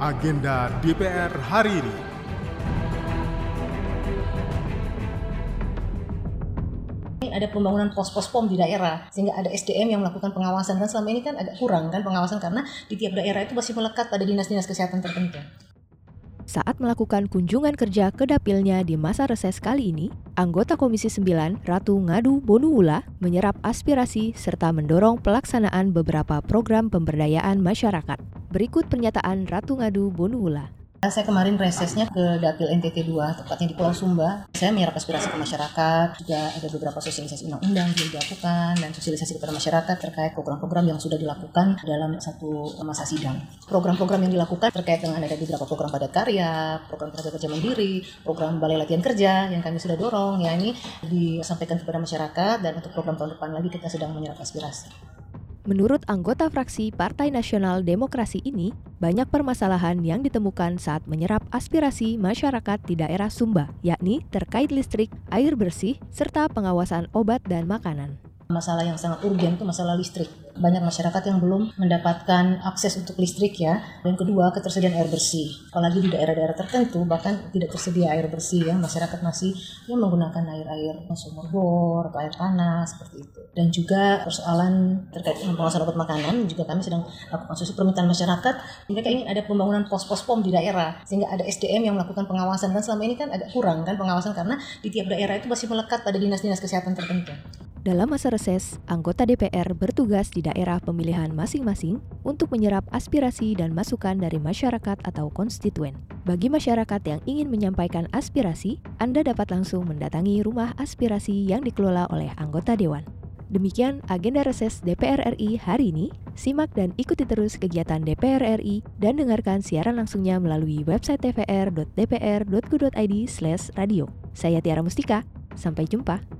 agenda DPR hari ini. ada pembangunan pos-pos POM di daerah sehingga ada SDM yang melakukan pengawasan kan selama ini kan agak kurang kan pengawasan karena di tiap daerah itu masih melekat pada dinas-dinas kesehatan tertentu. Saat melakukan kunjungan kerja ke dapilnya di masa reses kali ini, anggota Komisi 9 Ratu Ngadu Bonuula menyerap aspirasi serta mendorong pelaksanaan beberapa program pemberdayaan masyarakat. Berikut pernyataan Ratu Ngadu Bonuula. Saya kemarin resesnya ke Dapil NTT 2, tepatnya di Pulau Sumba. Saya menyerap aspirasi ke masyarakat, juga ada beberapa sosialisasi undang-undang yang dilakukan, dan sosialisasi kepada masyarakat terkait program-program yang sudah dilakukan dalam satu masa sidang. Program-program yang dilakukan terkait dengan ada beberapa program padat karya, program tenaga kerja mandiri, program balai latihan kerja yang kami sudah dorong, ya ini disampaikan kepada masyarakat, dan untuk program tahun depan lagi kita sedang menyerap aspirasi. Menurut anggota fraksi Partai Nasional Demokrasi ini, banyak permasalahan yang ditemukan saat menyerap aspirasi masyarakat di daerah Sumba, yakni terkait listrik, air bersih, serta pengawasan obat dan makanan. Masalah yang sangat urgen itu masalah listrik. Banyak masyarakat yang belum mendapatkan akses untuk listrik ya. Dan kedua, ketersediaan air bersih. Apalagi di daerah-daerah tertentu bahkan tidak tersedia air bersih ya. Masyarakat masih ya, menggunakan air-air sumur bor atau air panas seperti itu. Dan juga persoalan terkait dengan pengawasan obat makanan juga kami sedang lakukan sosial permintaan masyarakat. Mereka ingin ada pembangunan pos-pos POM di daerah sehingga ada SDM yang melakukan pengawasan dan selama ini kan agak kurang kan pengawasan karena di tiap daerah itu masih melekat pada dinas-dinas kesehatan tertentu. Dalam masa reses, anggota DPR bertugas di daerah pemilihan masing-masing untuk menyerap aspirasi dan masukan dari masyarakat atau konstituen. Bagi masyarakat yang ingin menyampaikan aspirasi, Anda dapat langsung mendatangi rumah aspirasi yang dikelola oleh anggota dewan. Demikian agenda reses DPR RI hari ini. Simak dan ikuti terus kegiatan DPR RI dan dengarkan siaran langsungnya melalui website tvr.dpr.go.id/radio. Saya Tiara Mustika. Sampai jumpa.